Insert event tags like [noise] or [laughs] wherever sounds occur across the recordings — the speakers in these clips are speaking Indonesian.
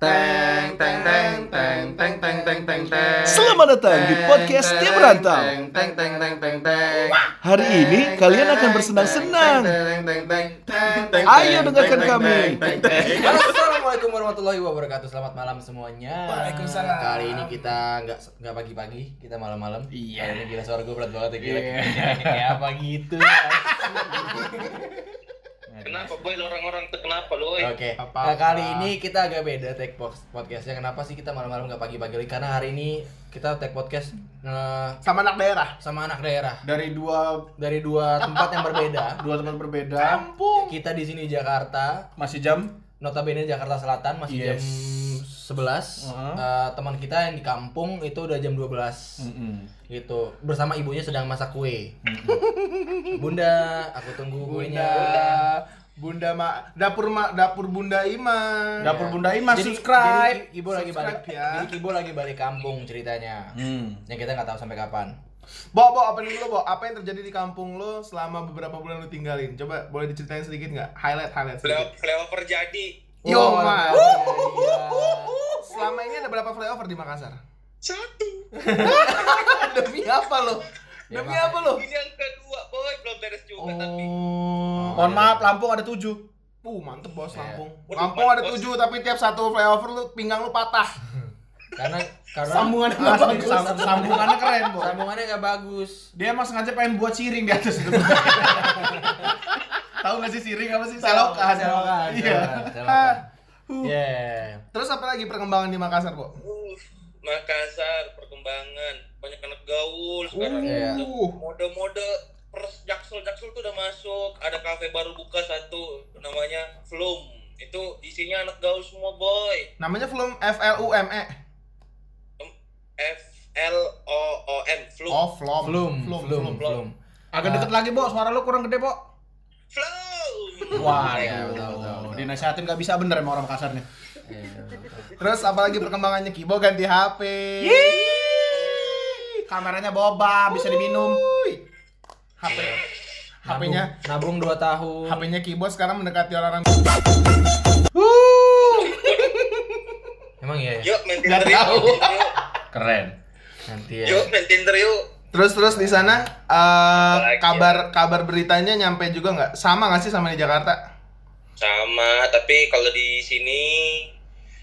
Teng teng teng teng teng teng teng teng teng. Selamat datang di podcast Tim Rantau. Teng teng teng teng teng teng. Hari ini kalian akan bersenang-senang. Teng teng teng teng teng. Ayo dengarkan kami. Assalamualaikum warahmatullahi wabarakatuh. Selamat malam semuanya. Waalaikumsalam. Kali ini kita nggak nggak pagi-pagi, kita malam-malam. Iya. Kali ini gila suara gue berat banget ya gila. Kayak apa gitu. Kenapa boy orang-orang tuh kenapa lo? woy? Oke. Apa-apa. Nah, kali ini kita agak beda take podcastnya. Kenapa sih kita malam-malam nggak pagi-pagi? Karena hari ini kita take podcast eh, sama anak daerah. sama anak daerah Dari dua dari dua tempat yang berbeda. [laughs] dua tempat berbeda. Kampung. Kita di sini Jakarta, Masih jam notabene Jakarta Selatan masih jam Yes. 11. Uh-huh. Eh, teman kita yang di kampung itu udah jam 12. Gitu. Bersama ibunya sedang masak kue. [laughs] Bunda, aku tunggu kuenya. Bunda, Bunda ma, dapur ma, dapur Bunda Ima. Dapur Bunda Ima Jadi- subscribe. Jadi Kibo lagi balik ya. Jadi Kibo lagi balik kampung ceritanya. Hmm. Yang kita nggak tahu sampai kapan. Bo, bo, apa dulu, Bo? Apa yang terjadi di kampung lo selama beberapa bulan lo tinggalin? Coba boleh diceritain sedikit nggak? Highlight, highlight Flyover, sedikit. flyover jadi Yo, Oh, Ma. iya. Selama ini ada berapa flyover di Makassar? satu. [laughs] Demi apa lo? Ya, Demi apa lo? Ini yang kedua boy belum beres juga tapi. Oh. Mohon maaf, Lampung ada tujuh. Uh, mantep bos Iya. Lampung. Waduh, Lampung ada bos. tujuh, tapi tiap satu flyover lu pinggang lu patah. [laughs] Karena karena Sambungan Asli, sam- sambungannya keren, Bo. sambungannya nggak bagus. Dia emang sengaja pengen buat siring di atas itu. [laughs] Tahu gak sih siring apa sih? Selokan. Selokan. Iya. selokan, selokan. [laughs] Yeah. Terus apa lagi perkembangan di Makassar, Bo? Uh, Makassar perkembangan banyak anak gaul sekarang. Iya. Uh. Mode-mode pers jaksel jaksel tuh udah masuk. Ada kafe baru buka satu namanya Flum. Itu isinya anak gaul semua boy. Namanya Flum F L U M E. F L O O M Flum. Oh, Flum. Flum, Flum, flum, Flum. flum. Agak deket lagi, Bo. Suara lu kurang gede, Bo. Flum. Wah, Iya, betul, betul, dinasihatin gak bisa bener emang orang Makassar nih. Iya. Terus apa lagi perkembangannya Kibo ganti HP. Kameranya boba, bisa diminum. HP HP-nya nabung, nabung 2 tahun. HP-nya Kibo sekarang mendekati orang-orang [laughs] Emang iya ya? Yuk main Tinder yuk. Keren. Nanti ya. Yuk main Tinder yuk. Terus terus di sana eh, Apalagi kabar kabar beritanya nyampe juga nggak? Sama nggak sih sama di Jakarta? Sama tapi kalau di sini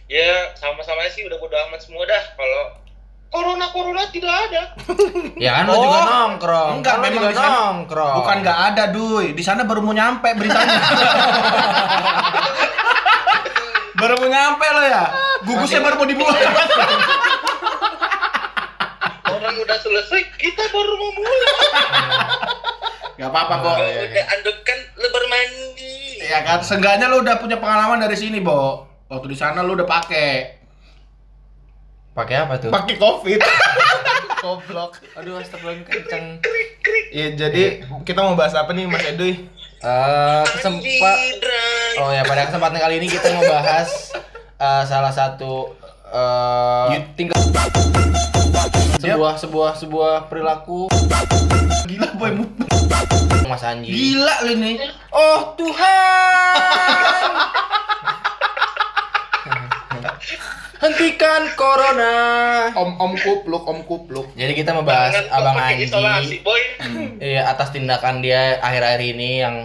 ya sama-sama sih udah bodo amat semua dah kalau corona corona tidak ada [laughs] Ya kan lo Oh, juga nongkrong. enggak, Kan lo memang juga di sana- nongkrong. Bukan nggak ada, Duy. Di sana baru mau nyampe beritanya. [laughs] baru mau nyampe lo ya. Gugusnya baru mau dibuat. [laughs] orang udah selesai kita baru mau mulai Gak apa-apa, Bo. Oh, iya, iya. udah anduk kan lebar mandi Ya kan, seenggaknya lo udah punya pengalaman dari sini, Bo. Waktu di sana lo udah pakai. Pakai apa tuh? Pakai Covid. [laughs] Goblok. Aduh, astagfirullahaladzim kenceng. Iya, jadi kita mau bahas apa nih Mas Edoy? Eh, kesempat. Oh ya, pada kesempatan kali ini kita mau bahas eh, salah satu eh tingkat sebuah sebuah sebuah perilaku Gila, Boy. Mas Anji. Gila lo ini. Oh Tuhan. Hentikan corona. Om Om Kupluk, Om Kupluk. Jadi kita membahas Jangan Abang Anji. isolasi boy Iya, atas tindakan dia akhir-akhir ini yang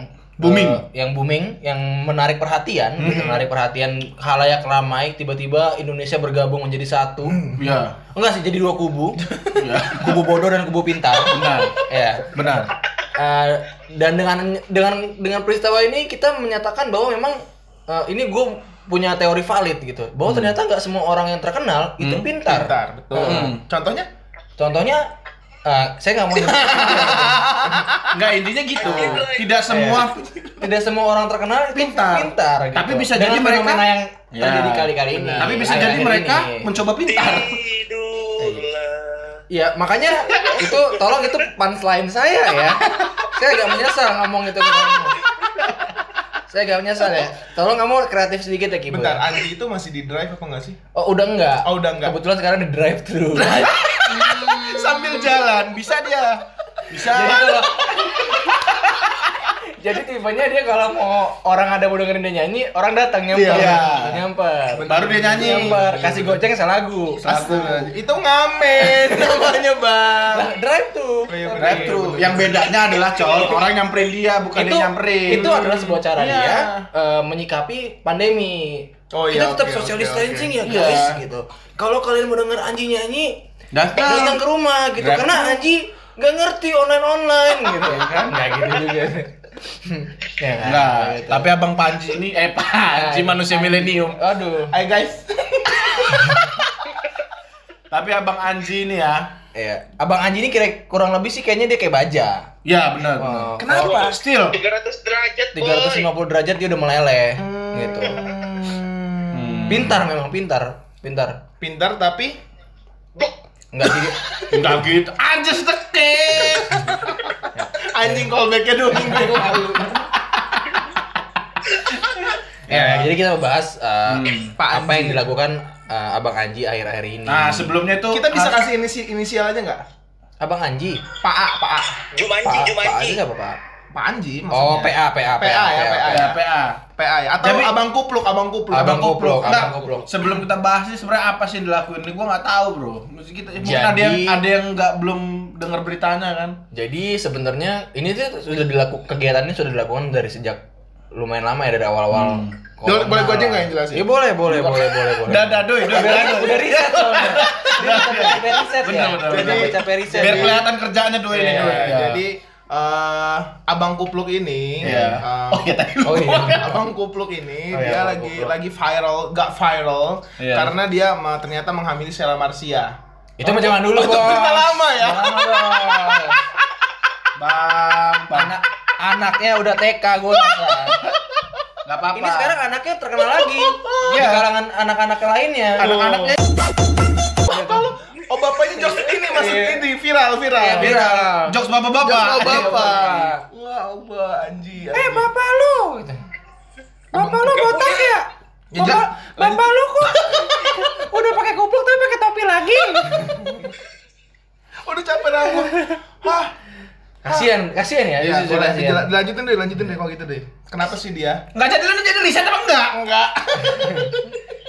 Booming. eh, yang booming, yang menarik perhatian, gitu, menarik perhatian halayak ramai. Tiba-tiba Indonesia bergabung menjadi satu. Ya, Enggak sih, jadi dua kubu. [laughs] kubu bodoh dan kubu pintar. benar. ya. Benar. Eh, dan dengan dengan dengan peristiwa ini kita menyatakan bahwa memang eh, ini gue punya teori valid gitu. Bahwa ternyata nggak semua orang yang terkenal itu pintar. Bentar, betul. Hmm. Contohnya? Contohnya, eh, saya nggak mau Enggak intinya gitu. Tidak semua tidak semua orang terkenal itu Pintar. pintar gitu. Tapi bisa Dengan jadi mereka- yang Ya. terjadi kali-kali ini. Tapi bisa jadi mereka ini. mencoba pintar. tidurlah Ya, makanya itu tolong itu punchline saya ya. Saya agak menyesal ngomong itu ke kamu. Saya agak menyesal ya. Tolong kamu kreatif sedikit ya, Kibo. Bentar, Anji itu masih di drive apa enggak sih? Oh, udah enggak. Oh, udah enggak. Kebetulan sekarang di drive thru. [laughs] Sambil jalan bisa dia. Bisa. Jadi kalau Jadi tipenya dia kalau mau orang ada mau dengerin dia nyanyi, orang datang nyamper. Iya. Nyamper. Baru dia nyanyi. Nyamper, kasih goceng selagu. Astaga, itu ngamen [laughs] namanya bang. Lah, drive tuh. Oh, iya. Drive thru. Yang bedanya adalah col orang nyamperin dia bukan itu, dia nyamperin. itu adalah sebuah cara Iya. dia eh, menyikapi pandemi. Oh, Kita iya, tetap oke, social distancing oke. ya guys Iya. gitu. Kalau kalian mau denger Anji nyanyi, Datang. datang ke rumah gitu Drive karena thru. Anji nggak ngerti online online [laughs] gitu kan nggak gitu juga [laughs] ya kan? Enggak, gitu. tapi Abang Panji ini eh Panji Nah, manusia milenium. aduh Hai guys. [laughs] Tapi Abang Anji ini ya. ya abang Anji ini kira kurang lebih sih kayaknya dia kayak baja Ya benar. Oh. benar. Kenapa? Still. 300 derajat boy 350 derajat dia udah meleleh gitu Hmm. pintar memang pintar pintar Pintar tapi Enggak sih Enggak gitu. Anjir sedekit. anjing callbacknya dua minggu yang lalu. ya jadi kita membahas uh, Hmm. Pak apa yang dilakukan uh, abang Anji akhir-akhir ini Nah, sebelumnya itu Kita bisa kasih inisi inisial aja nggak? abang Anji Pak A, Pak A. Jumanji Pak Pak Jumanji Anji siapa Pak Pak Anji oh maksudnya. PA PA PA ya, PA. ya PA. PA ya. Atau Tapi- Abang Kupluk, Abang Kupluk. Abang Kupluk, Abang Kupluk. Sebelum kita bahas sih sebenarnya apa sih yang dilakuin ini gua nggak tahu, Bro. Mungkin kita mungkin Jadi- ada yang ada yang nggak belum dengar beritanya kan. Jadi sebenarnya ini tuh sudah dilakukan kegiatannya sudah dilakukan dari sejak lumayan lama ya dari awal-awal. Boleh- boleh gua aja nggak yang jelasin? Iya boleh, boleh, boleh, boleh, boleh. Udah, udah, doi, doi, udah, doi. udah riset soalnya. Udah capek riset ya. Bener, udah bener. capek riset. Biar kelihatan kerjaannya doi ini, Iya, doi. Ya, Ya. Jadi eh, Abang Kupluk ini Iya. eh, Oh iya tadi Oh iya. Abang Kupluk ini Oh, iya, dia Abang lagi Kupluk. lagi viral, gak viral Iya. karena dia ma- ternyata menghamili Sheila Marsia. Itu mah jangan dulu, Oh, itu Bos. cerita lama ya? Lama. Bang, bang. Anak anaknya udah TK gue rasa. Enggak apa-apa. Ini sekarang anaknya terkenal lagi di Iya. kalangan anak-anak lainnya. anak-anaknya Oh bapaknya jokes ini maksud Iya. ini viral viral. Iya, viral. jokes bapak-bapak. Jokes Iya, bapak. bapak. Wah, Abah anji. Eh bapak lu gitu. Bapak lu botak ya? Ya, Bapak, bapak lu kok [laughs] udah pakai kupluk tapi pakai topi lagi. [laughs] Udah capek rambut. Hah. Kasihan, kasihan ya. Ya, jujur kasihan. Dila- dilanjutin deh, lanjutin deh kalau gitu deh. Kenapa sih dia? Enggak jadi lu jadi riset apa enggak? Enggak. [laughs]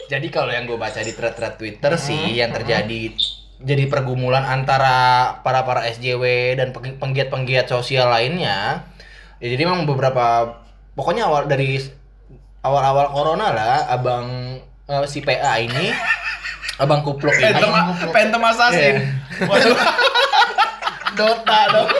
Jadi kalau yang gue baca di thread-thread Twitter sih yang terjadi jadi pergumulan antara para para SJW dan peng- penggiat-penggiat sosial lainnya. Ya, jadi memang beberapa pokoknya awal dari awal-awal corona lah abang eh, si PA ini [laughs] abang kupluk ini Phantom Assassin. Iya. [laughs] Waduh. Dota dong. [laughs]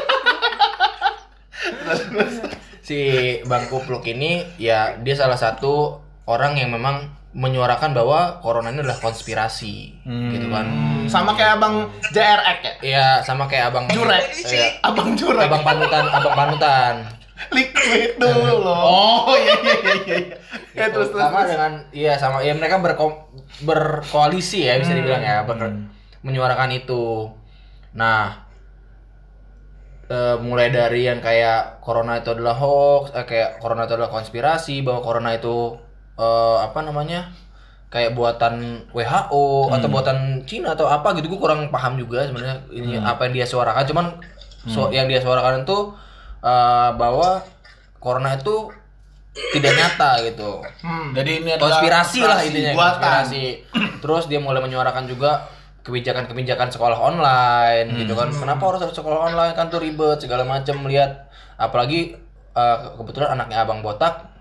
si Bang Kupluk ini ya dia salah satu orang yang memang menyuarakan bahwa corona ini adalah konspirasi gitu kan. Hmm, Sama kayak Abang JRX ya? Iya, sama kayak Abang Jurek. Iya, Abang Jurek. Abang panutan, Abang panutan. Liquid dulu loh. Oh iya iya iya iya. Ya, terus terus. sama terus. dengan iya sama ya mereka berko, berkoalisi ya bisa dibilang ya ber- menyuarakan itu. Nah, eh, mulai dari yang kayak corona itu adalah hoax, eh, kayak corona itu adalah konspirasi, bahwa corona itu eh, apa namanya? kayak buatan WHO atau buatan Cina atau apa gitu gue kurang paham juga sebenarnya ini apa yang dia suarakan. Cuman su- yang dia suarakan itu eh, bahwa corona itu tidak nyata gitu. Hmm. Jadi ini adalah konspirasi lah intinya buatan. konspirasi. Terus dia mulai menyuarakan juga kebijakan-kebijakan sekolah online gitu kan. Kenapa harus sekolah online kan tuh ribet segala macam melihat apalagi eh, kebetulan anaknya abang botak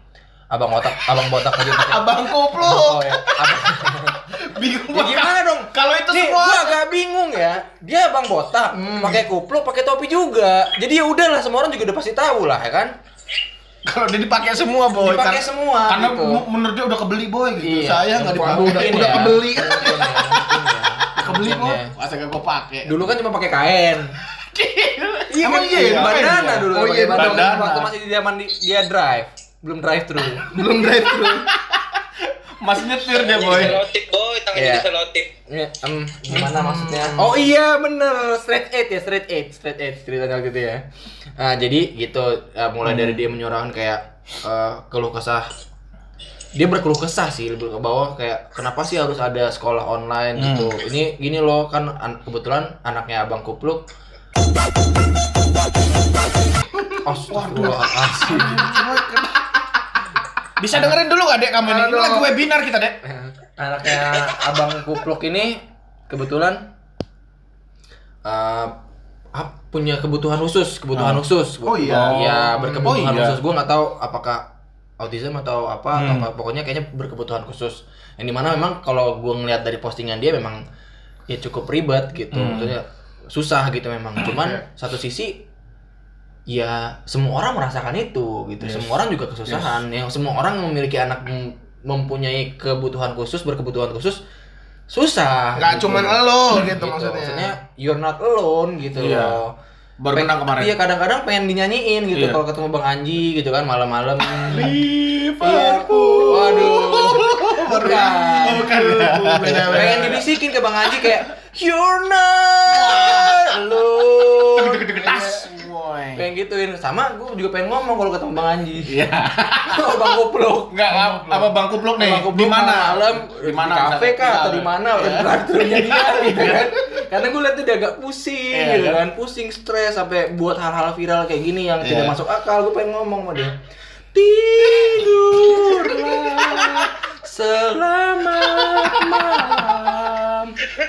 abang botak abang botak aja pakai [laughs] Abang oh Kupluk. ya abang [laughs] Bingung ya gimana dong Kalau itu Nih, semua gua agak bingung ya. Dia abang botak, pakai kupluk, pakai topi juga. Jadi ya udahlah, semua orang juga udah pasti tahu lah, ya kan? Kalau dia dipakai semua, boy. Dipakai semua, Karena gitu. menurut dia udah kebeli, boy gitu. Iya. Saya nggak dipakai. Mungkin Udah, ya. udah kebeli. Ya, ya. Kebeli, boy. ya. Masa gak gua pakai? Dulu kan cuma pakai kain. [laughs] Iya, kan? iya, Iya, pakai bandana ya? dulu. Oh iya, bandana. Waktu masih di zaman di- dia drive, belum drive thru. [laughs] belum drive thru. Masih nyetir dia, Tangannya boy. diselotip boy tangannya Iya. diselotip Ya, em, gimana maksudnya? Oh iya bener, straight eight ya, straight eight, straight eight ceritanya gitu ya. Nah, jadi gitu, eh, mulai dari dia menyuarakan kayak eh, keluh kesah. Dia berkeluh kesah sih lebih ke bawah kayak kenapa sih harus ada sekolah online gitu. Ini gini loh kan an- kebetulan anaknya Abang Kupluk Astagfirullahaladzim. Bisa dengerin dulu gak dek kamu ini? Ini lagi webinar kita dek. Anaknya abang kupluk ini kebetulan eh, ap- punya kebutuhan khusus, kebutuhan khusus. Oh, iya. Iya, berkebutuhan Oh, iya. khusus. Gue nggak tahu apakah autism atau apa, atau Hmm. apa. Pokoknya kayaknya berkebutuhan khusus. Yang di mana memang kalau gue ngeliat dari postingan dia memang ya cukup ribet gitu. Hmm. Maksudnya susah gitu memang. Cuman Iya. satu sisi ya semua orang merasakan itu gitu. Semua orang juga kesusahan. Yang semua orang memiliki anak mem- mempunyai kebutuhan khusus, berkebutuhan khusus susah. Nggak gitu. cuman lo gitu, maksudnya. you're not alone gitu Iya. loh. Baru menang kemarin. Iya kadang-kadang pengen dinyanyiin gitu Iya. kalau ketemu Bang Anji gitu kan malam-malam. Liverpool. Waduh. Bukan. Bukan. Pengen dibisikin ke Bang Anji kayak you're not Pengen gituin sama gue juga pengen ngomong kalau ketemu Bang Anji. Iya. [laughs] Oh, Bang Kupluk. Enggak apa bang kupluk nih? Di mana? malam Di mana? Kafe kah atau di mana? Iya. Baturnya dia [laughs] gitu kan. Karena gue liat tuh dia agak pusing Iya, gitu kan? kan, pusing, stres sampai buat hal-hal viral kayak gini yang Iya. tidak masuk akal. Gue pengen ngomong sama dia. Tidurlah [laughs] selamat malam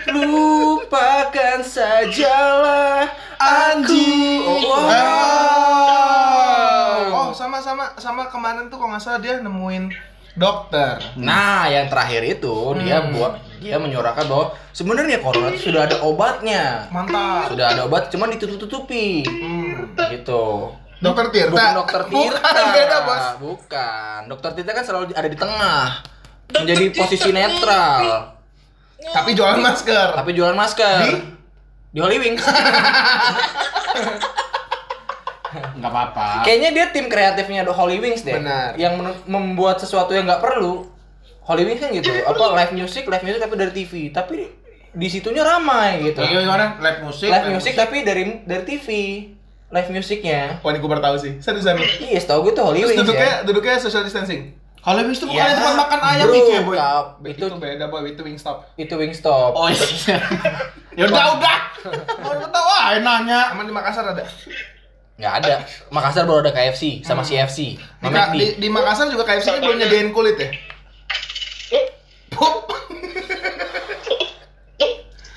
Lupakan sajalah aku Oh, wow. Oh, sama sama sama kemarin tuh kalau nggak salah dia nemuin dokter. Nah, yang terakhir itu dia buat dia menyuarakan bahwa sebenarnya corona itu sudah ada obatnya. Mantap. Sudah ada obat, cuman ditutup-tutupi. Hmm. Gitu. Dokter Tirta. Bukan dokter Tirta. Bukan, beda, Bos. Bukan. Dokter Tirta kan selalu ada di tengah. Menjadi posisi netral. Tapi jualan masker. Tapi jualan masker. Di? Di Holy Wings. [laughs] Enggak apa-apa. Kayaknya dia tim kreatifnya The Holy Wings deh. Benar. Yang membuat sesuatu yang nggak perlu. Holy Wings kan gitu. Apa live music, live music tapi dari TV. Tapi di situnya ramai gitu. Kayak gimana? Live musik. Live music tapi dari dari TV. Live musiknya. Wah, ini gue baru tahu sih. Seriusan. Iya, setahu gue tuh Holy Wings duduknya ya. duduknya social distancing. Kalau habis itu bukan Ya, tempat makan ayam bro, itu ya, Boy. Kap. Itu, Itu beda boy, itu Wingstop. itu Wingstop. Oh iya. [laughs] ya udah udah. [laughs] Mau tahu ah nanya. Emang di Makassar ada? Nggak ada. Makassar baru ada KFC sama CFC. Di, di, di Makassar juga KFC ini belum nyediain kulit ya? Pup. [laughs]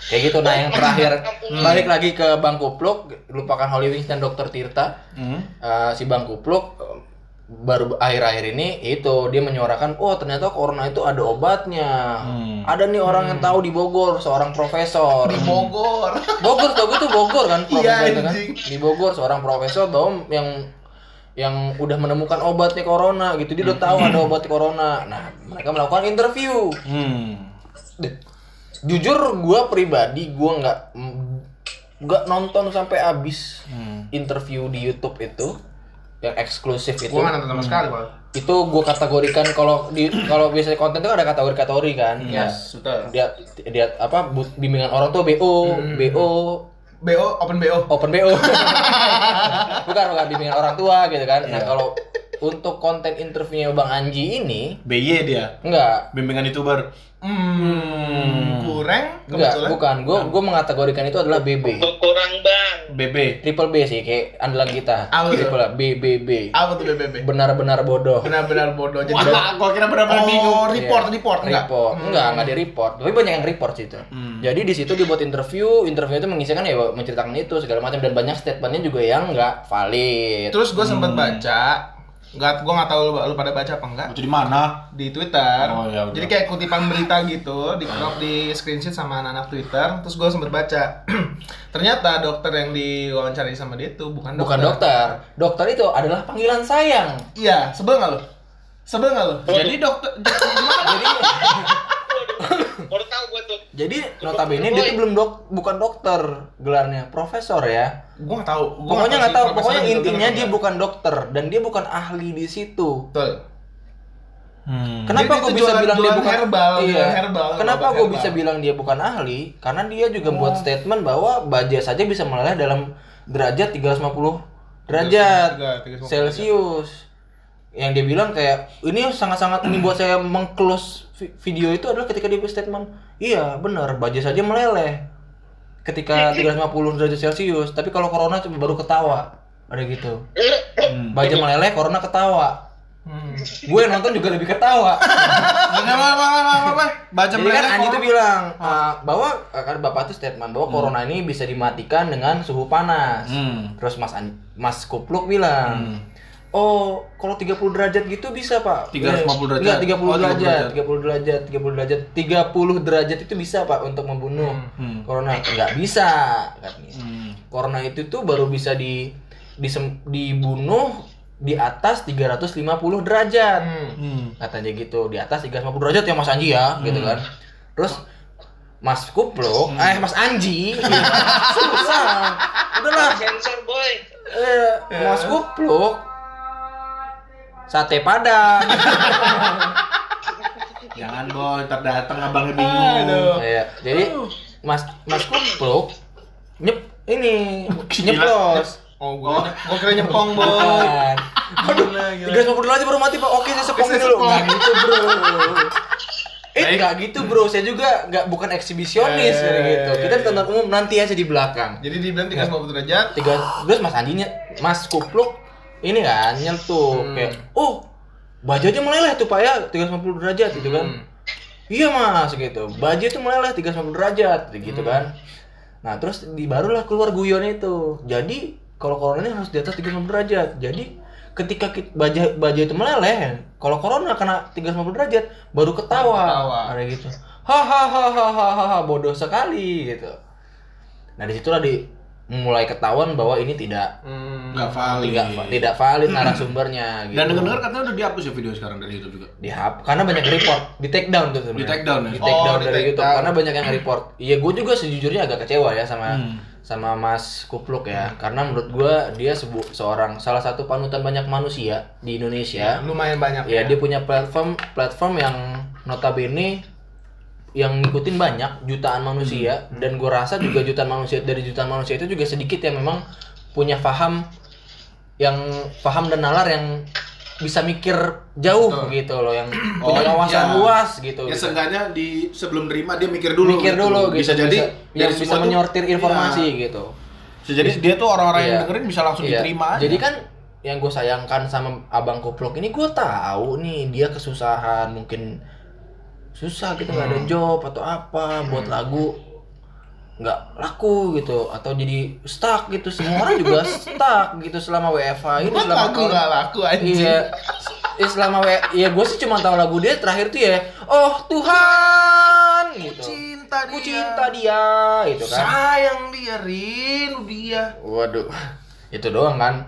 Kayak gitu. Nah, yang terakhir balik lagi ke Bang Kupluk, lupakan Holy Wings dan Dokter Tirta. Hmm. Eh, si Bang Kupluk baru akhir-akhir ini itu dia menyuarakan, oh ternyata corona itu ada obatnya. Hmm. Ada nih orang yang tahu di Bogor, seorang profesor. Di Bogor. Bogor, tau gue tuh Bogor kan, profesor Iya, itu kan. Di Bogor seorang profesor bahwa yang yang udah menemukan obatnya corona gitu, dia udah tahu ada obat corona. Nah, mereka melakukan interview. Hmm. Jujur gue pribadi gue nggak nggak nonton sampai habis Hmm. interview di YouTube itu yang eksklusif itu. Gue nggak nonton sama sekali, Pak. Itu gue kategorikan kalau di kalau biasanya konten itu ada kategori-kategori kan. Ya, Yes, betul. dia dia apa bimbingan orang tuh BO, BO, BO, open BO. open BO. [laughs] bukan bukan bimbingan orang tua gitu kan. Nah, kalau untuk konten interviewnya Bang Anji ini BY dia. enggak Bimbingan YouTuber. Hmm, kurang enggak bukan. Gue gue mengategorikan itu adalah BB. Kurang bang. BB. Triple B sih kayak andalan kita. Apa tuh? Triple B B B. Apa tuh BBB? Benar-benar bodoh. Benar-benar bodoh. Jadi Wah, gua kira benar-benar bingung. Oh, report, Iya. report, enggak? report enggak enggak di report tapi banyak yang report sih itu jadi di situ dia buat interview interview itu mengisikan ya menceritakan itu segala macam dan banyak statementnya juga yang enggak valid Terus gue sempet baca, nggak, gue nggak tahu lu, lu pada baca apa enggak Baca di mana? di Twitter. Oh, ya udah. Jadi kayak kutipan berita gitu, di crop di screenshot sama anak-anak Twitter. Terus gue sempet baca, [clears throat] ternyata dokter yang diwawancari sama dia itu bukan dokter. bukan dokter dokter itu adalah panggilan sayang Iya, sebel nggak lu? Sebel nggak lu? Jadi dokter jadi [laughs] tuh. jadi notabene dia tuh belum dok bukan dokter gelarnya profesor ya Gue nggak tahu. Gua pokoknya nggak tahu pokoknya intinya dia bukan dokter dan dia bukan ahli di situ Betul. Hmm. Kenapa gue bisa jualan- bilang dia jualan bukan herbal, Iya. herbal, Kenapa gue bisa bilang dia bukan ahli? Karena dia juga buat statement bahwa baja saja bisa meleleh dalam derajat 350 derajat Tiga- tiga- tiga- Celcius. Yang dia bilang kayak ini sangat-sangat ini buat saya mengclose video itu adalah ketika dia statement, iya benar baja saja meleleh ketika 350 derajat Celcius. Tapi kalau corona cuma baru ketawa, ada gitu. Eh, baja meleleh corona ketawa Hmm. gue yang nonton juga lebih ketawa Apa apa apa apa? Baca jadi kan meleleh Anji kok. tuh bilang uh, bahwa uh, kan bapak tuh statement bahwa corona ini bisa dimatikan dengan suhu panas Hmm. terus mas An- mas kupluk bilang Oh, kalau 30 derajat gitu bisa, Pak. 350 derajat. Enggak, 30 Oh, 30 derajat, 30 derajat, 30 derajat, 30 derajat itu bisa, Pak, untuk membunuh Hmm. corona. Enggak bisa, katanya. Hmm. Corona itu tuh baru bisa di, disem- dibunuh di atas 350 derajat. Hmm. Hmm. Katanya gitu, di atas 350 derajat ya Mas Anji ya, gitu kan. Terus Mas Kupluk, eh Mas Anji, [laughs] susah. Udahlah, Sensor boy. eh, Mas Kupluk, sate padang. [laughs] Jangan boy, ntar datang abangnya bingung. Aduh. Iya, jadi Mas Mas Kupluk nyep ini nyeplos. Oh, gua gua kira nyepong, Boy. Bukan. [laughs] Aduh, tiga ratus derajat baru mati pak. Oke, saya sepong dulu. sepong. Nggak gitu bro. Eh, nggak gitu bro. Saya juga nggak bukan eksibisionis Eh. kayak gitu. Kita di tonton umum nanti aja di belakang. Jadi dibilang 350 derajat. Tiga, terus Mas Anjinya, Mas Kupluk ini kan nyentuh Hmm. kayak, oh baju aja meleleh tuh pak ya 350 derajat gitu kan. Hmm. Iya mas gitu. Baju itu meleleh 350 derajat gitu Hmm. kan. Nah terus di barulah keluar guyon itu. Jadi kalau corona ini harus di atas 350 derajat. Jadi ketika kita, baju baju itu meleleh, kalau corona kena 350 derajat baru ketawa. Ketawa. Ada gitu. Hahaha bodoh sekali gitu. Nah di situlah di mulai ketahuan bahwa ini tidak Hmm. Nggak valid. tidak tidak valid [laughs] narasumbernya gitu. Dan dengar-dengar katanya udah dihapus ya video sekarang dari YouTube juga. dihap karena banyak yang report di take down tuh sebenarnya Di take down ya? di take down Oh, di dari take YouTube down. karena banyak yang report iya gue juga sejujurnya agak kecewa ya sama Hmm. sama Mas Kupluk ya karena menurut gue dia sebu seorang salah satu panutan banyak manusia di Indonesia Lumayan banyak. ya dia punya platform platform yang notabene yang ngikutin banyak jutaan manusia Hmm. dan gue rasa juga jutaan manusia dari jutaan manusia itu juga sedikit yang memang punya paham yang paham dan nalar yang bisa mikir jauh Betul. gitu loh yang Oh, punya wawasan iya. luas gitu. Ya gitu. seenggaknya di sebelum nerima dia mikir dulu. mikir gitu. dulu gitu. Bisa jadi yang dari bisa semua tuh- menyortir informasi Iya. gitu. Bisa jadi dia tuh orang-orang yang Iya. dengerin bisa langsung Iya. diterima aja. Jadi kan yang gue sayangkan sama abang Kupluk ini gue tahu nih dia kesusahan mungkin susah gitu nggak ada Hmm. job atau apa buat lagu nggak laku gitu atau jadi stuck gitu semua orang juga [laughs] stuck gitu selama WFH ini Buat selama lagu nggak laku anjing. Iya. Ya, selama W ya gue sih cuma tahu lagu dia terakhir tuh ya oh Tuhan gitu cinta ku cinta dia gitu kan Sayang dia, rindu dia. Waduh, [laughs] itu doang kan.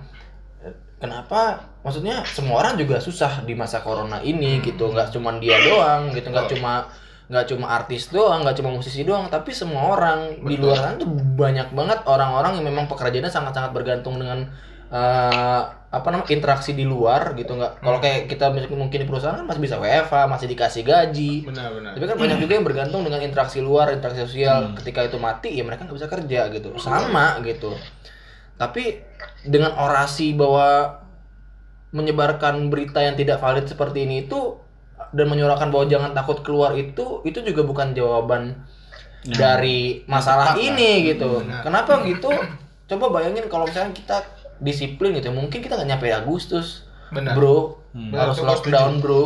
Kenapa? Maksudnya semua orang juga susah di masa corona ini gitu. Nggak cuma dia doang gitu. Nggak cuma nggak cuma artis doang, nggak cuma musisi doang, tapi semua orang di luar sana tuh banyak banget orang-orang yang memang pekerjaannya sangat-sangat bergantung dengan eh, apa namanya interaksi di luar gitu nggak kalau kayak kita mungkin di perusahaan kan masih bisa WFH masih dikasih gaji Benar benar. tapi kan banyak juga yang bergantung dengan interaksi luar, interaksi sosial. Ketika itu mati, ya mereka nggak bisa kerja gitu. Sama gitu. Tapi dengan orasi bahwa menyebarkan berita yang tidak valid seperti ini itu dan menyuarakan bahwa jangan takut keluar itu itu juga bukan jawaban dari masalah tepat lah. ini gitu. Benar. Kenapa gitu? Coba bayangin kalau misalnya kita disiplin gitu, mungkin kita nggak nyampe Agustus, Benar. bro. Benar, Harus coba lockdown, bro.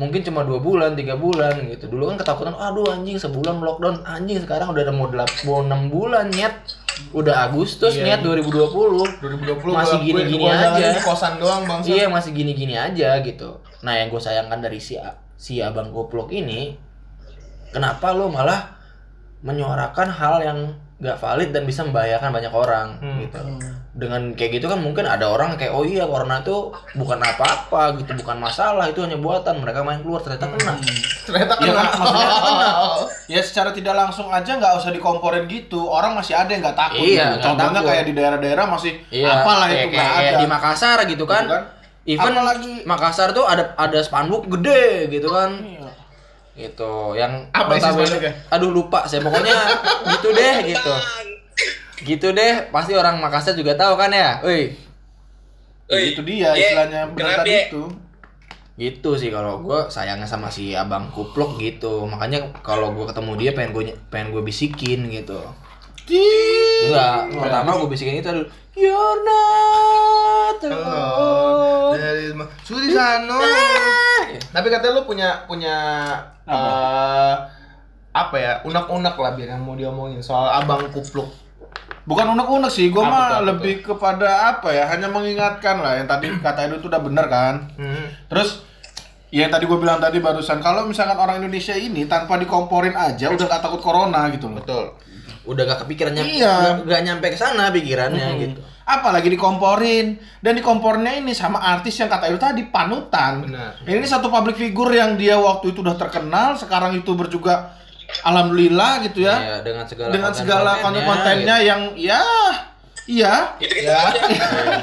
Mungkin cuma dua bulan, tiga bulan gitu. Dulu kan ketakutan, aduh anjing sebulan lockdown, anjing sekarang udah ada mau delap, mau enam bulan nyet. Udah Agustus Iya. nyet 2020. 2020 Masih gini-gini aja. kosan doang bang. Iya masih gini-gini aja gitu. Nah yang gue sayangkan dari si si abang goblok ini, kenapa lo malah menyuarakan hal yang gak valid dan bisa membahayakan banyak orang Hmm. gitu. Dengan kayak gitu kan mungkin ada orang kayak oh iya corona itu bukan apa-apa gitu, bukan masalah itu hanya buatan mereka main keluar ternyata kena. Ternyata Ya, kena. maksudnya kena. [laughs] Ya secara tidak langsung aja nggak usah dikomporin gitu. Orang masih ada yang nggak takut. Iya, gitu. nggak Contohnya takut. kayak di daerah-daerah masih Iya, apalah kayak, itu nggak kayak, ada. kayak di Makassar gitu kan. Gitu kan. Even Apalagi- Makassar tuh ada ada spanduk gede gitu kan. Iya. Gitu, yang Apa spanduknya? Aduh lupa saya pokoknya gitu deh gitu. Gitu deh, pasti orang Makassar juga tahu kan ya. Woi, Oi, itu dia Ye, istilahnya tadi Ye? itu. gitu sih kalau gue sayangnya sama si abang kupluk gitu makanya kalau gue ketemu dia pengen gue pengen gue bisikin gitu Enggak, pertama gue bisikin itu dulu. You're not alone. Dari Sulisano. Tapi katanya lu punya punya eh, apa ya unek-unek lah biar yang mau diomongin soal abang kupluk. Bukan unek-unek sih, gue tuh, mah lebih kepada apa ya, hanya mengingatkan lah yang tadi [clears throat] kata Edu itu udah bener kan. Hmm. Terus ya yang tadi gue bilang tadi barusan, kalau misalkan orang Indonesia ini tanpa dikomporin aja udah gak takut corona gitu loh. Betul. Udah gak kepikirannya, Iya. gak, gak nyampe ke sana pikirannya gitu. Apalagi dikomporin dan dikompornya ini sama artis yang kata Edu tadi panutan. Benar. Ini satu public figure yang dia waktu itu udah terkenal, sekarang youtuber juga alhamdulillah gitu ya. Iya, dengan segala dengan konten- segala kontennya, konten-kontennya gitu. yang ya iya Itu kita aja.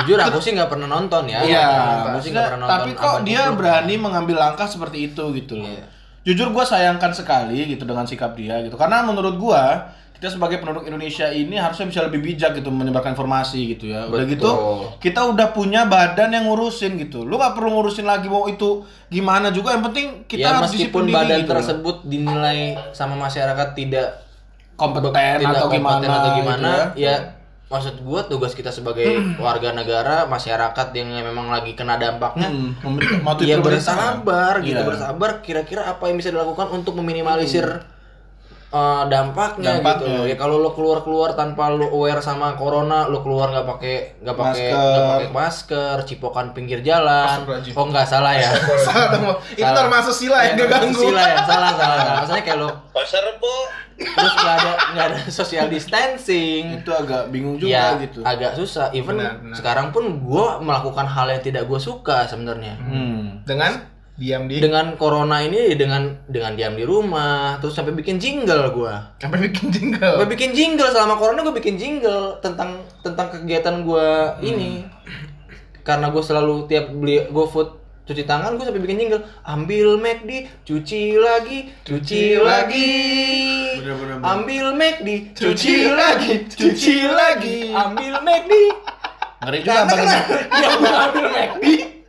Jujur aku sih nggak pernah nonton ya. Iya, aku sih nggak pernah nonton. tapi kok dia berani mengambil langkah seperti itu gitu loh. Iya. Jujur gue sayangkan sekali gitu dengan sikap dia gitu. Karena menurut gua kita sebagai penduduk Indonesia ini harusnya bisa lebih bijak gitu menyebarkan informasi gitu ya. Udah Betul. gitu kita udah punya badan yang ngurusin gitu. Lu nggak perlu ngurusin lagi mau itu gimana juga yang penting kita ya harus meskipun diri badan gitu tersebut dinilai sama masyarakat tidak kompeten tidak atau kompeten gimana atau gitu gimana ya. ya maksud gua tugas kita sebagai warga negara masyarakat yang memang lagi kena dampaknya Hmm, ya bersabar gitu Iya. bersabar kira-kira apa yang bisa dilakukan untuk meminimalisir uh, dampaknya, Dampaknya. gitu ya kalau lo keluar keluar tanpa lo aware sama corona lo keluar nggak pakai nggak pakai Masker. nggak pakai masker cipokan pinggir jalan Astagfirullahaladzim. oh nggak salah ya [laughs] Salah dong. Itu norma sosial yang gak ganggu. Sila ya salah salah salah maksudnya kayak lo Pasar Rebo. terus nggak ada nggak ada social distancing itu agak bingung ya juga gitu. agak susah even Benar, benar. sekarang pun gue melakukan hal yang tidak gue suka sebenarnya Hmm. Dengan diam di dengan corona ini dengan dengan diam di rumah terus sampai bikin jingle gua. Sampai bikin jingle. gue bikin jingle selama corona gue bikin jingle tentang tentang kegiatan gua ini. Karena gue selalu tiap beli GoFood cuci tangan gue sampai bikin jingle. Ambil McD cuci lagi cuci lagi. Bener-bener. ambil McD cuci lagi cuci lagi. ambil McD Ngeri juga ya gua ambil McD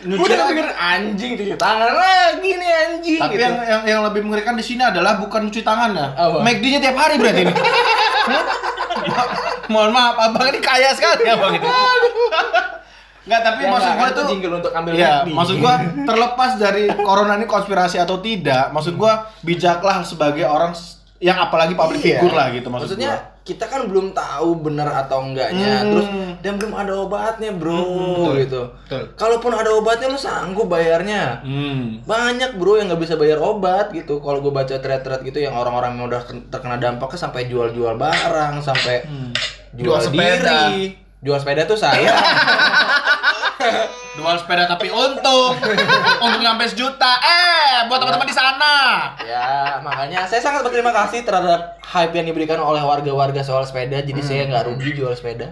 gue udah pikir anjing cuci tangan lagi nih anjing Tapi gitu. yang, yang yang lebih mengerikan di sini adalah bukan cuci tangannya. Apa? McD-nya tiap hari berarti ini. Ma- [laughs] Mohon maaf, abang ini kaya sekali abang itu. Enggak, tapi Ya, maksud gua tuh jingle untuk ambil Iya, McD. maksud gua terlepas dari corona ini konspirasi atau tidak, maksud gua bijaklah sebagai orang yang apalagi public Iya. figure lah gitu maksud Maksudnya gua. Kita kan belum tahu benar atau enggaknya, Hmm. terus dan belum ada obatnya, bro, gitu. Betul. Kalaupun ada obatnya lu sanggup bayarnya. Hmm. Banyak bro yang nggak bisa bayar obat gitu. Kalau gue baca thread-thread gitu yang orang-orang yang udah ken- terkena dampaknya sampai jual-jual barang, sampai jual, Jual sepeda. diri. Jual sepeda tuh saya. [laughs] [laughs] Jual sepeda tapi untung untuk nyampe sejuta. Eh, buat teman-teman di sana. ya, makanya saya sangat berterima kasih terhadap hype yang diberikan oleh warga-warga soal sepeda. Jadi saya nggak rugi jual sepeda.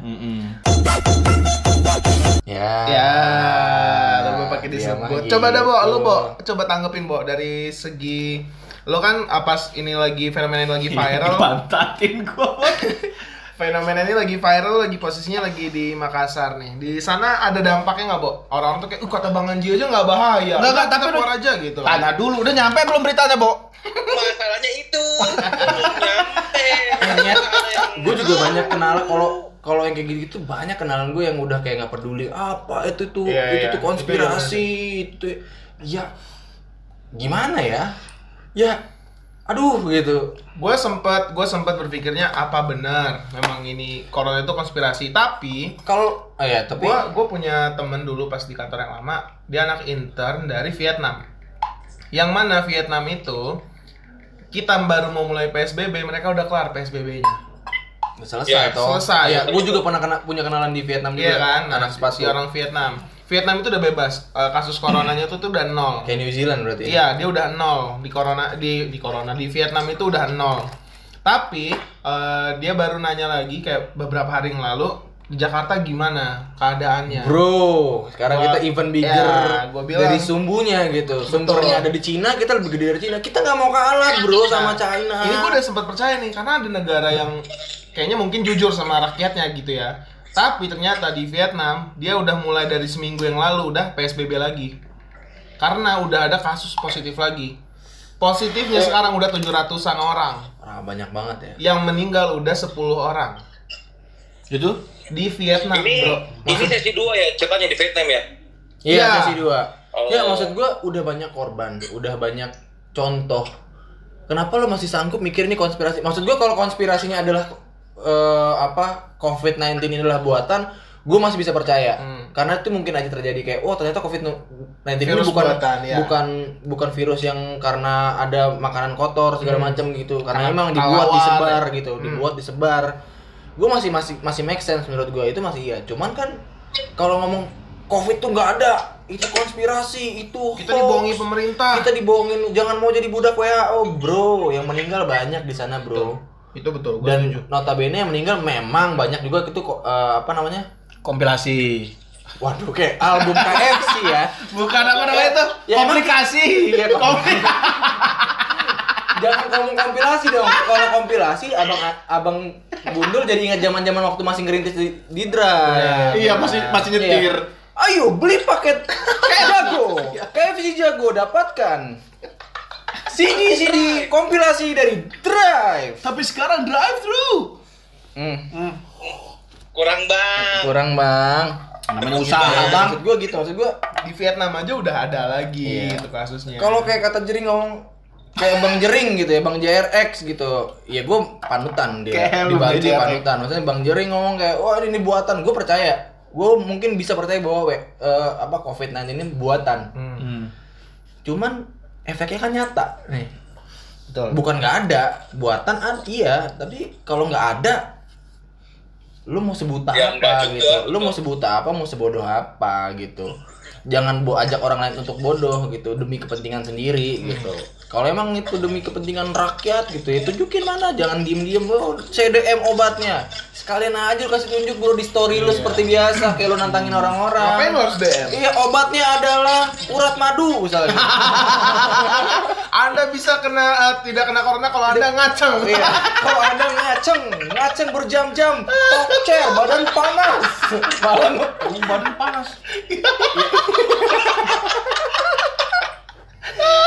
Ya. Ya, lu pakai mah disebut. Coba dah, Bo, lu, gitu. Bo. Coba tanggepin, Bo, dari segi lo kan apa ini lagi fenomena ini lagi [laughs] viral. Pantatin gua. [laughs] fenomena ini lagi viral, lagi posisinya lagi di Makassar nih. Di sana ada dampaknya nggak, Bo? Orang tuh kayak, "Uh, kata Bang Anji aja nggak bahaya." Nggak, nggak, tapi keluar aja gitu. Tanya dulu, udah nyampe belum beritanya, Bo? Masalahnya itu belum nyampe. gue juga banyak kenalan kalau kalau yang kayak gitu banyak kenalan gue yang udah kayak nggak peduli apa itu tuh Iya, itu iya. tuh konspirasi itu ya gimana ya ya aduh gitu. Gue sempet gue sempet berpikirnya apa benar memang ini corona itu konspirasi? Tapi kalau oh ya tapi gue gue punya temen dulu pas di kantor yang lama dia anak intern dari Vietnam. Yang mana Vietnam itu kita baru mau mulai PSBB mereka udah kelar PSBB-nya udah selesai Ya, toh. selesai. ya gue juga pernah kena, punya kenalan di Vietnam juga iya kan? anak si sepatu. orang Vietnam Vietnam itu udah bebas Eh, kasus coronanya tuh tuh udah nol kayak New Zealand berarti Iya, dia udah nol di corona di di corona di Vietnam itu udah nol. Tapi eh, dia baru nanya lagi kayak beberapa hari yang lalu di Jakarta gimana keadaannya? Bro, sekarang Gua- kita even bigger ya, gua bilang. dari sumbunya gitu. Sumbernya ada di Cina, kita lebih gede dari Cina. Kita nggak mau kalah, bro, sama China. Ini gue udah sempat percaya nih karena ada negara yang kayaknya mungkin jujur sama rakyatnya gitu ya. Tapi ternyata di Vietnam dia udah mulai dari seminggu yang lalu udah PSBB lagi. Karena udah ada kasus positif lagi. Positifnya sekarang udah 700-an orang. Parah banyak banget ya. Yang meninggal udah 10 orang Itu di Vietnam, Ini Bro. ini sesi dua ya, ceritanya di Vietnam ya. Iya, Iya. sesi dua. Oh. Ya maksud gua udah banyak korban, udah banyak contoh. Kenapa lo masih sanggup mikir ini konspirasi? Maksud gua kalau konspirasinya adalah eh, apa COVID-19 ini adalah buatan, gue masih bisa percaya. Hmm. Karena itu mungkin aja terjadi kayak, oh ternyata COVID-19 ini bukan buatan, ya. bukan bukan virus yang karena ada makanan kotor segala Hmm. macam gitu. Karena Karena emang dibuat disebar gitu, Hmm. dibuat disebar. Gue masih masih masih make sense menurut gue itu masih iya. Cuman kan kalau ngomong COVID tuh nggak ada, itu konspirasi, itu Kita hoax. dibohongi pemerintah. Kita dibohongin, jangan mau jadi budak WHO, bro. Yang meninggal banyak di sana, bro. Itu betul, gue Dan setuju. notabene yang meninggal memang banyak juga itu kok eh, apa namanya? kompilasi. Waduh, kayak album KFC ya. [laughs] Bukan apa namanya itu? Ya, komplikasi. Iya, [laughs] Jangan ngomong kompilasi dong. Kalau kompilasi, abang abang Gundul jadi ingat zaman-zaman waktu masih ngerintis di, di drive. Iya, masih masih nyetir. Iya. Ayo beli paket jago, KFC jago dapatkan. CD CD kompilasi dari Drive. Tapi sekarang drive thru. Hmm. Kurang bang. Kurang bang. Namanya usaha, Nah, Bang. Maksud gua gitu, maksud gua Di Vietnam aja udah ada lagi Iya. itu kasusnya. kalau kayak kata Jering ngomong kayak Bang Jering gitu ya, Bang JRX gitu. Ya gua panutan dia. Kayak Di lu, Bali JRX. panutan. Maksudnya Bang Jering ngomong kayak, "Wah, ini buatan." Gue percaya. Gue mungkin bisa percaya bahwa we, eh, apa COVID-19 ini buatan. Hmm. Hmm. Cuman efeknya kan nyata. Nih. Betul. Bukan nggak ada, buatan ada iya, tapi kalau nggak ada lu mau sebuta Ya, apa enggak juga, gitu. Lu mau sebuta apa, mau sebodoh apa gitu. Jangan bo ajak orang lain untuk bodoh gitu demi kepentingan sendiri gitu. Kalau emang itu demi kepentingan rakyat gitu ya tunjukin mana, jangan diem-diem oh, CDM obatnya. Sekalian aja lu kasih tunjuk bro di story lu seperti biasa kayak lu nantangin orang-orang. Ngapain lu harus DM? Iya, obatnya adalah urat madu misalnya. [laughs] Anda bisa kena eh, tidak kena corona kalau Anda ngaceng. Iya. Kalau anda ngaceng, ngaceng berjam-jam, tokcer, badan panas, malam badan panas. [laughs]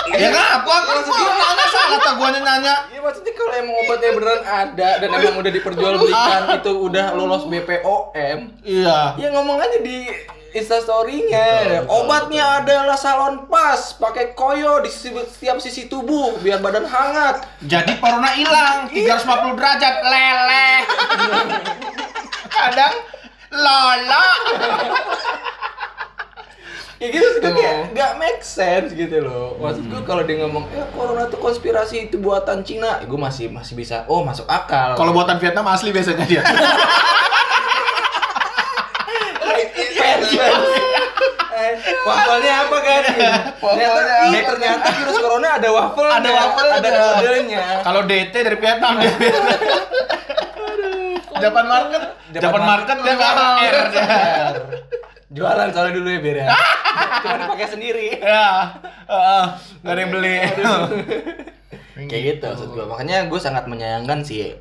Iya, Ya ngapa? Kalau gua nanya salah tak gua nanya. Iya maksudnya kalau emang obatnya beneran ada dan emang udah diperjualbelikan [laughs] itu udah lolos BPOM, Iya. ya ngomong aja di Instastory-nya. Obatnya adalah salon pas, pakai koyo di setiap sisi tubuh biar badan hangat. Jadi corona hilang 350 derajat leleh. [laughs] Kadang Lala. Ya gitu sih kan kayak nggak make sense gitu loh. Maksud gue kalau dia ngomong ya corona tuh konspirasi itu buatan Cina, gue masih masih bisa oh masuk akal. Kalau buatan Vietnam asli biasanya dia. Eh, [laughs] wafelnya apa kan? Ternyata, eh, ternyata virus corona ada wafelnya. Ada wafelnya. ada modelnya. Kalau DT dari Vietnam dia. Japan Market. Japan market dia nggak ada R dia. Jualan soalnya dulu ya biar ya. [laughs] Cuma dipakai sendiri. Ya, heeh, nggak ada yang beli. Kayak gitu maksud gue. Makanya gue sangat menyayangkan sih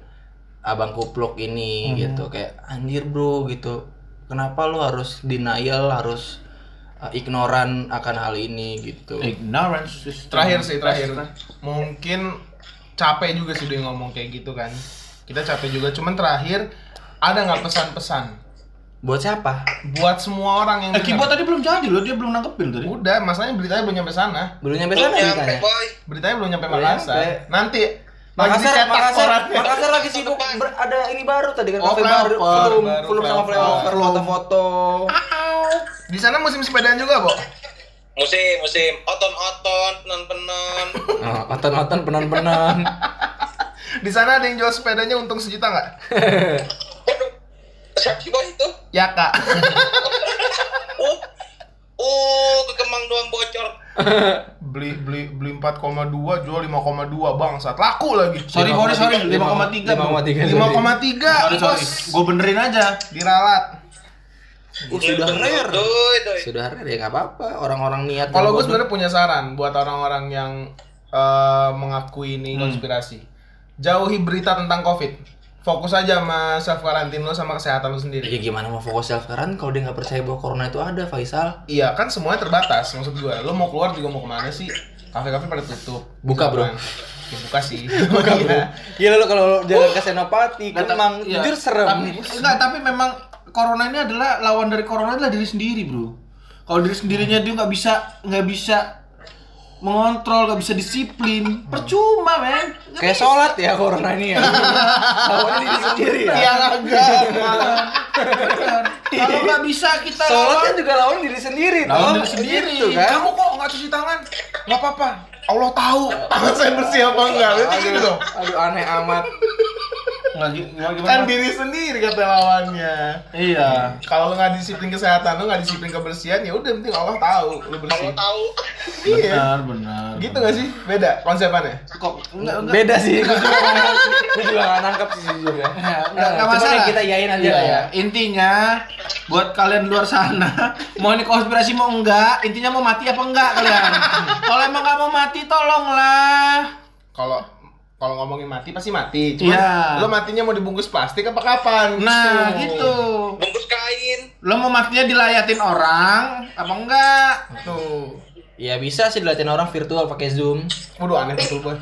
abang kupluk ini gitu kayak anjir bro gitu. Kenapa lo harus denial, harus uh, ignoran akan hal ini gitu. Ignorance system. Terakhir sih terakhir. Mungkin capek juga sih dia ngomong kayak gitu kan. Kita capek juga. Cuman terakhir ada nggak pesan-pesan Buat siapa? buat semua orang yang Eh, dengar? tadi belum jadi loh, dia belum nangkepin tadi. Udah, masalahnya beritanya belum nyampe sana. Belum nyampe sana beritanya. boy. Beritanya belum nyampe Belum Makassar. nyampe. Nanti lagi Makassar, dicetak Makassar, korannya. Makassar lagi sibuk ber- ada ini baru tadi kan Oh, kafe baru, flyover. belum, Baru belum sama flyover. flyover, foto-foto. Di sana musim sepedaan juga, Bo. Musim, musim. Oton-oton, penon-penon. [laughs] Oh, oton-oton penon-penon. Di sana ada yang jual sepedanya untung sejuta nggak? [laughs] Siapa sih boy itu? Ya, Kak. [laughs] Oh, oh, ke Kemang doang bocor. [laughs] beli beli beli 4,2 jual 5,2 bang saat laku lagi Sorry, sorry, sorry, 5,3. 5,3. 5,3 Sorry, sorry. bos Gue benerin aja. diralat Uh, sudah rare. Duh, itu. Sudah rare ya nggak apa-apa. Orang-orang niat. kalau gue sebenarnya punya saran buat orang-orang yang eh, mengakui ini konspirasi jauhi berita tentang covid fokus aja sama self quarantine lo sama kesehatan lo sendiri Ya gimana mau fokus self karan kalau dia nggak percaya bahwa corona itu ada, Faisal? iya kan semuanya terbatas maksud gue lo mau keluar juga mau ke mana sih kafe-kafe pada tutup Buka, bro. Ya, buka sih. [laughs] Buka bro. Iya. Gila lu kalau jalan ke Senopati, Nggak, Kemang, iya. jujur serem. Tapi, enggak, tapi memang corona ini adalah lawan dari corona adalah diri sendiri, Bro. Kalau diri sendirinya dia nggak bisa nggak bisa mengontrol, nggak bisa disiplin, percuma, men. Kayak sholat ya corona ini ya. Lawannya diri sendiri ya. Yang agak. Bener. Kalau nggak bisa kita Sholat kan juga lawan diri sendiri Lawan diri sendiri. Gitu kan. Kamu kok nggak cuci tangan? Nggak apa-apa. Allah tahu tangan saya bersih apa enggak. Berarti gitu dong. Aduh aneh amat. Nggak gi- nggak gimana? Kan diri sendiri kata lawannya. Iya. Kalau lu nggak disiplin kesehatan, lu nggak disiplin kebersihan, ya udah penting Allah tahu lu bersih. Kamu tahu. Iya. Benar, benar. Gitu nggak sih? Beda konsepannya. Kok enggak enggak Beda sih, gue juga nggak- gue juga gak nangkep sih jujur ya. Enggak, Nah, enggak coba masalah. kita iyain aja Iya, lah ya. iya. Intinya buat kalian luar sana, [laughs] mau ini konspirasi mau enggak, intinya mau mati apa enggak kalian. [laughs] Kalau emang nggak mau mati tolonglah. Kalau kalau ngomongin mati pasti mati. Cuma Iya. lu matinya mau dibungkus plastik apa kapan? Nah, gitu. Bungkus kain. Lo mau matinya dilayatin orang apa enggak? Tuh. Ya bisa sih dilatih orang virtual pakai Zoom. Waduh aneh betul boy.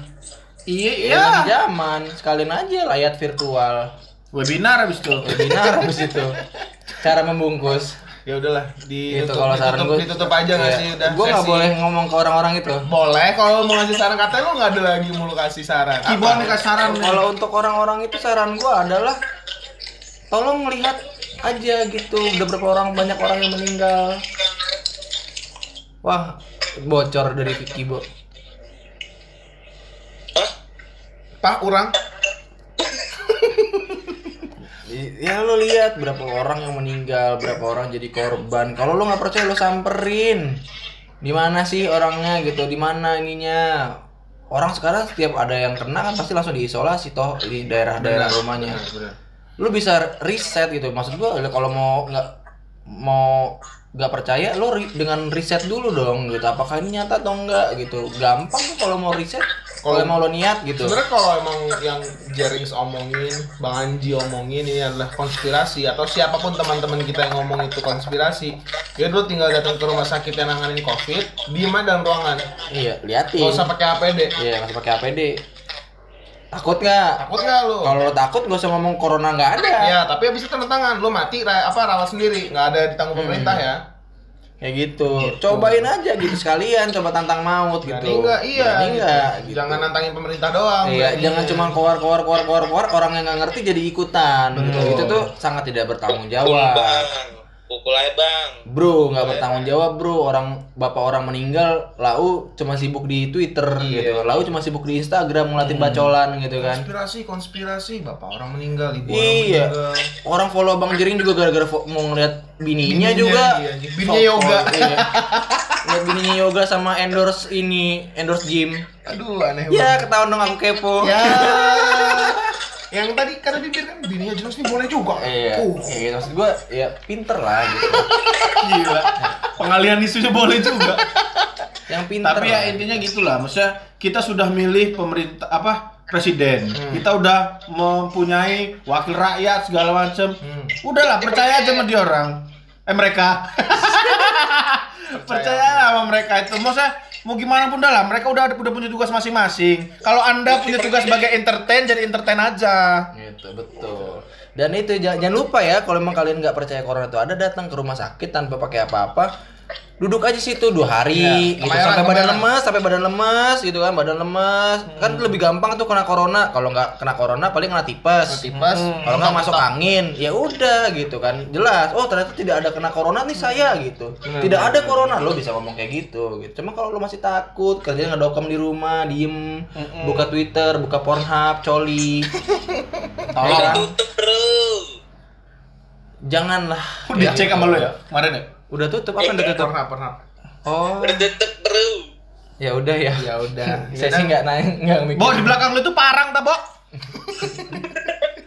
Iya, Ya, iya. zaman, sekalian aja layat virtual. Webinar habis itu. Webinar habis itu. [laughs] Cara membungkus. Ya udahlah, di Itu tutup, kalau saran ditutup, gue. ditutup aja nggak sih udah. Gue nggak boleh ngomong ke orang-orang itu. Boleh kalau mau ngasih saran katanya lu nggak ada lagi mulu kasih saran. Kibon Apa? nih saran nih. Kalau untuk orang-orang itu saran gua adalah tolong lihat aja gitu udah berapa orang banyak orang yang meninggal. Wah, bocor dari Vicky, Bo. Pak urang. Ya lo lihat berapa orang yang meninggal, berapa orang jadi korban. Kalau lo nggak percaya lo samperin. Di mana sih orangnya gitu? Di mana ininya? Orang sekarang setiap ada yang kena kan pasti langsung diisolasi toh di daerah-daerah rumahnya. lu bisa riset gitu maksud gua kalau mau nggak mau nggak percaya lo ri- dengan riset dulu dong gitu apakah ini nyata atau enggak gitu gampang tuh kalau mau riset kalau mau lo niat gitu. Sebenarnya kalau emang yang Jerings omongin, Bang Anji omongin ini adalah konspirasi. Atau siapa pun teman-teman kita yang ngomong itu konspirasi, ya lu tinggal datang ke rumah sakit yang nanganin COVID, diem dalam ruangan, iya liatin. Nggak usah pakai APD. iya nggak usah pakai APD takut nggak? Takut nggak lu? kalau lo takut gak usah ngomong corona nggak ada. Ya, tapi habis itu tanda tangan, lu mati apa rawat sendiri, nggak ada ditanggung pemerintah ya. Kayak gitu. cobain aja gitu sekalian coba tantang maut gitu Berani nggak? Iya. Berani gitu. nggak gitu. Jangan nantangin pemerintah doang. Iya, berani. jangan cuma keluar keluar keluar keluar keluar orang yang nggak ngerti jadi ikutan gitu. Itu tuh sangat tidak bertanggung jawab. Pukul aja bang. Bro, nggak bertanggung jawab, Bro. Orang bapak orang meninggal, lau cuma sibuk di Twitter Iya. gitu. Lau cuma sibuk di Instagram ngeliatin bacolan gitu kan. konspirasi, konspirasi, bapak orang meninggal, ibu Iya. orang meninggal. Orang follow Bang Jering juga gara-gara mau ngeliat bininya, Bininya, juga. iya, anjing. Bininya yoga. Iya. Ngeliat bininya yoga sama endorse ini, endorse gym. Aduh, aneh Ya, ketahuan dong aku kepo. Ya. Yang tadi kata bibir kan bininya jelas nih boleh juga. Iya, Uh. iya, maksud gua ya pinter lah gitu. [laughs] Gila. Pengalian isunya boleh juga. Yang pinter. Tapi ya lah. intinya gitulah, maksudnya kita sudah milih pemerintah apa presiden. Kita udah mempunyai wakil rakyat segala macem. Udahlah percaya aja sama dia orang. Eh mereka. percaya lah sama mereka itu. Maksudnya mau gimana pun dah lah, mereka udah udah punya tugas masing-masing. Kalau Anda punya tugas sebagai entertain, jadi entertain aja. Gitu, betul. Dan itu jangan, jangan lupa ya, kalau emang kalian nggak percaya corona itu ada, datang ke rumah sakit tanpa pakai apa-apa. Duduk aja situ dua hari, Iya, gitu, kemayoran, sampai badan lemas, sampai badan lemas, gitu kan, badan lemas. Kan lebih gampang tuh kena corona. Kalau nggak kena corona, paling kena tipes. Tipes. Kalau nggak masuk angin, ya udah gitu kan. Jelas. Oh ternyata tidak ada kena corona nih saya gitu. Tidak ada corona, lo bisa ngomong kayak gitu. gitu. Cuma kalau lo masih takut, kerja ngedokem di rumah, diem, buka Twitter, buka Pornhub, coli. Tolong, [laughs] tutup bro. janganlah. Udah cek sama lo ya kemarin ya. Udah tutup apa yang udah tutup? Pernah, pernah. Oh, Udah tutup bro. ya udah ya. Ya udah. Saya sih nggak nanya, nggak mikir. Bo di belakang lu itu parang tak, Bo?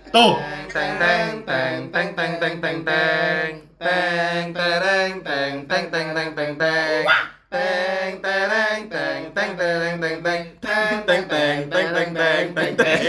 Tuh. Teng teng teng teng teng teng teng teng teng tereng teng teng teng teng teng teng teng tereng teng teng tereng teng teng teng teng teng teng teng teng teng